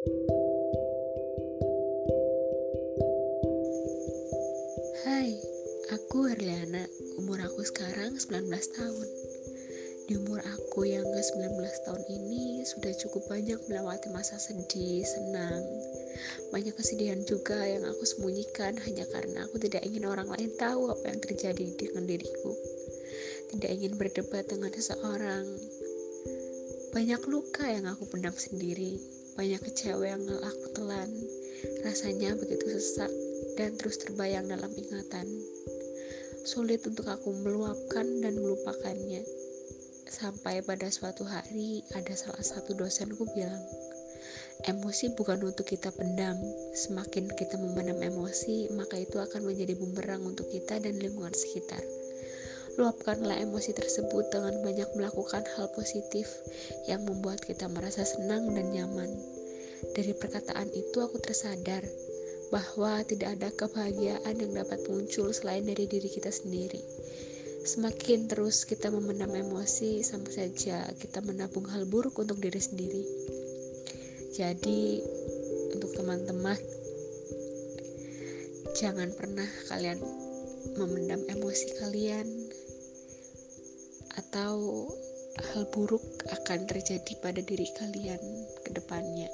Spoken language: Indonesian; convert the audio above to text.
Hai, aku Herliana. Umur aku sekarang 19 tahun. Di umur aku yang ke-19 tahun ini sudah cukup banyak melewati masa sedih, senang. Banyak kesedihan juga yang aku sembunyikan hanya karena aku tidak ingin orang lain tahu apa yang terjadi dengan diriku. Tidak ingin berdebat dengan seseorang. Banyak luka yang aku pendam sendiri, banyak kecewa yang aku telan. Rasanya begitu sesak dan terus terbayang dalam ingatan. Sulit untuk aku meluapkan dan melupakannya. Sampai pada suatu hari ada salah satu dosenku bilang, emosi bukan untuk kita pendam. Semakin kita memendam emosi, maka itu akan menjadi bumerang untuk kita dan lingkungan sekitar. Luapkanlah emosi tersebut dengan banyak melakukan hal positif yang membuat kita merasa senang dan nyaman. Dari perkataan itu aku tersadar bahwa tidak ada kebahagiaan yang dapat muncul selain dari diri kita sendiri. Semakin terus kita memendam emosi, sama saja kita menabung hal buruk untuk diri sendiri. Jadi, untuk teman-teman, jangan pernah kalian memendam emosi kalian, atau hal buruk akan terjadi pada diri kalian ke depannya.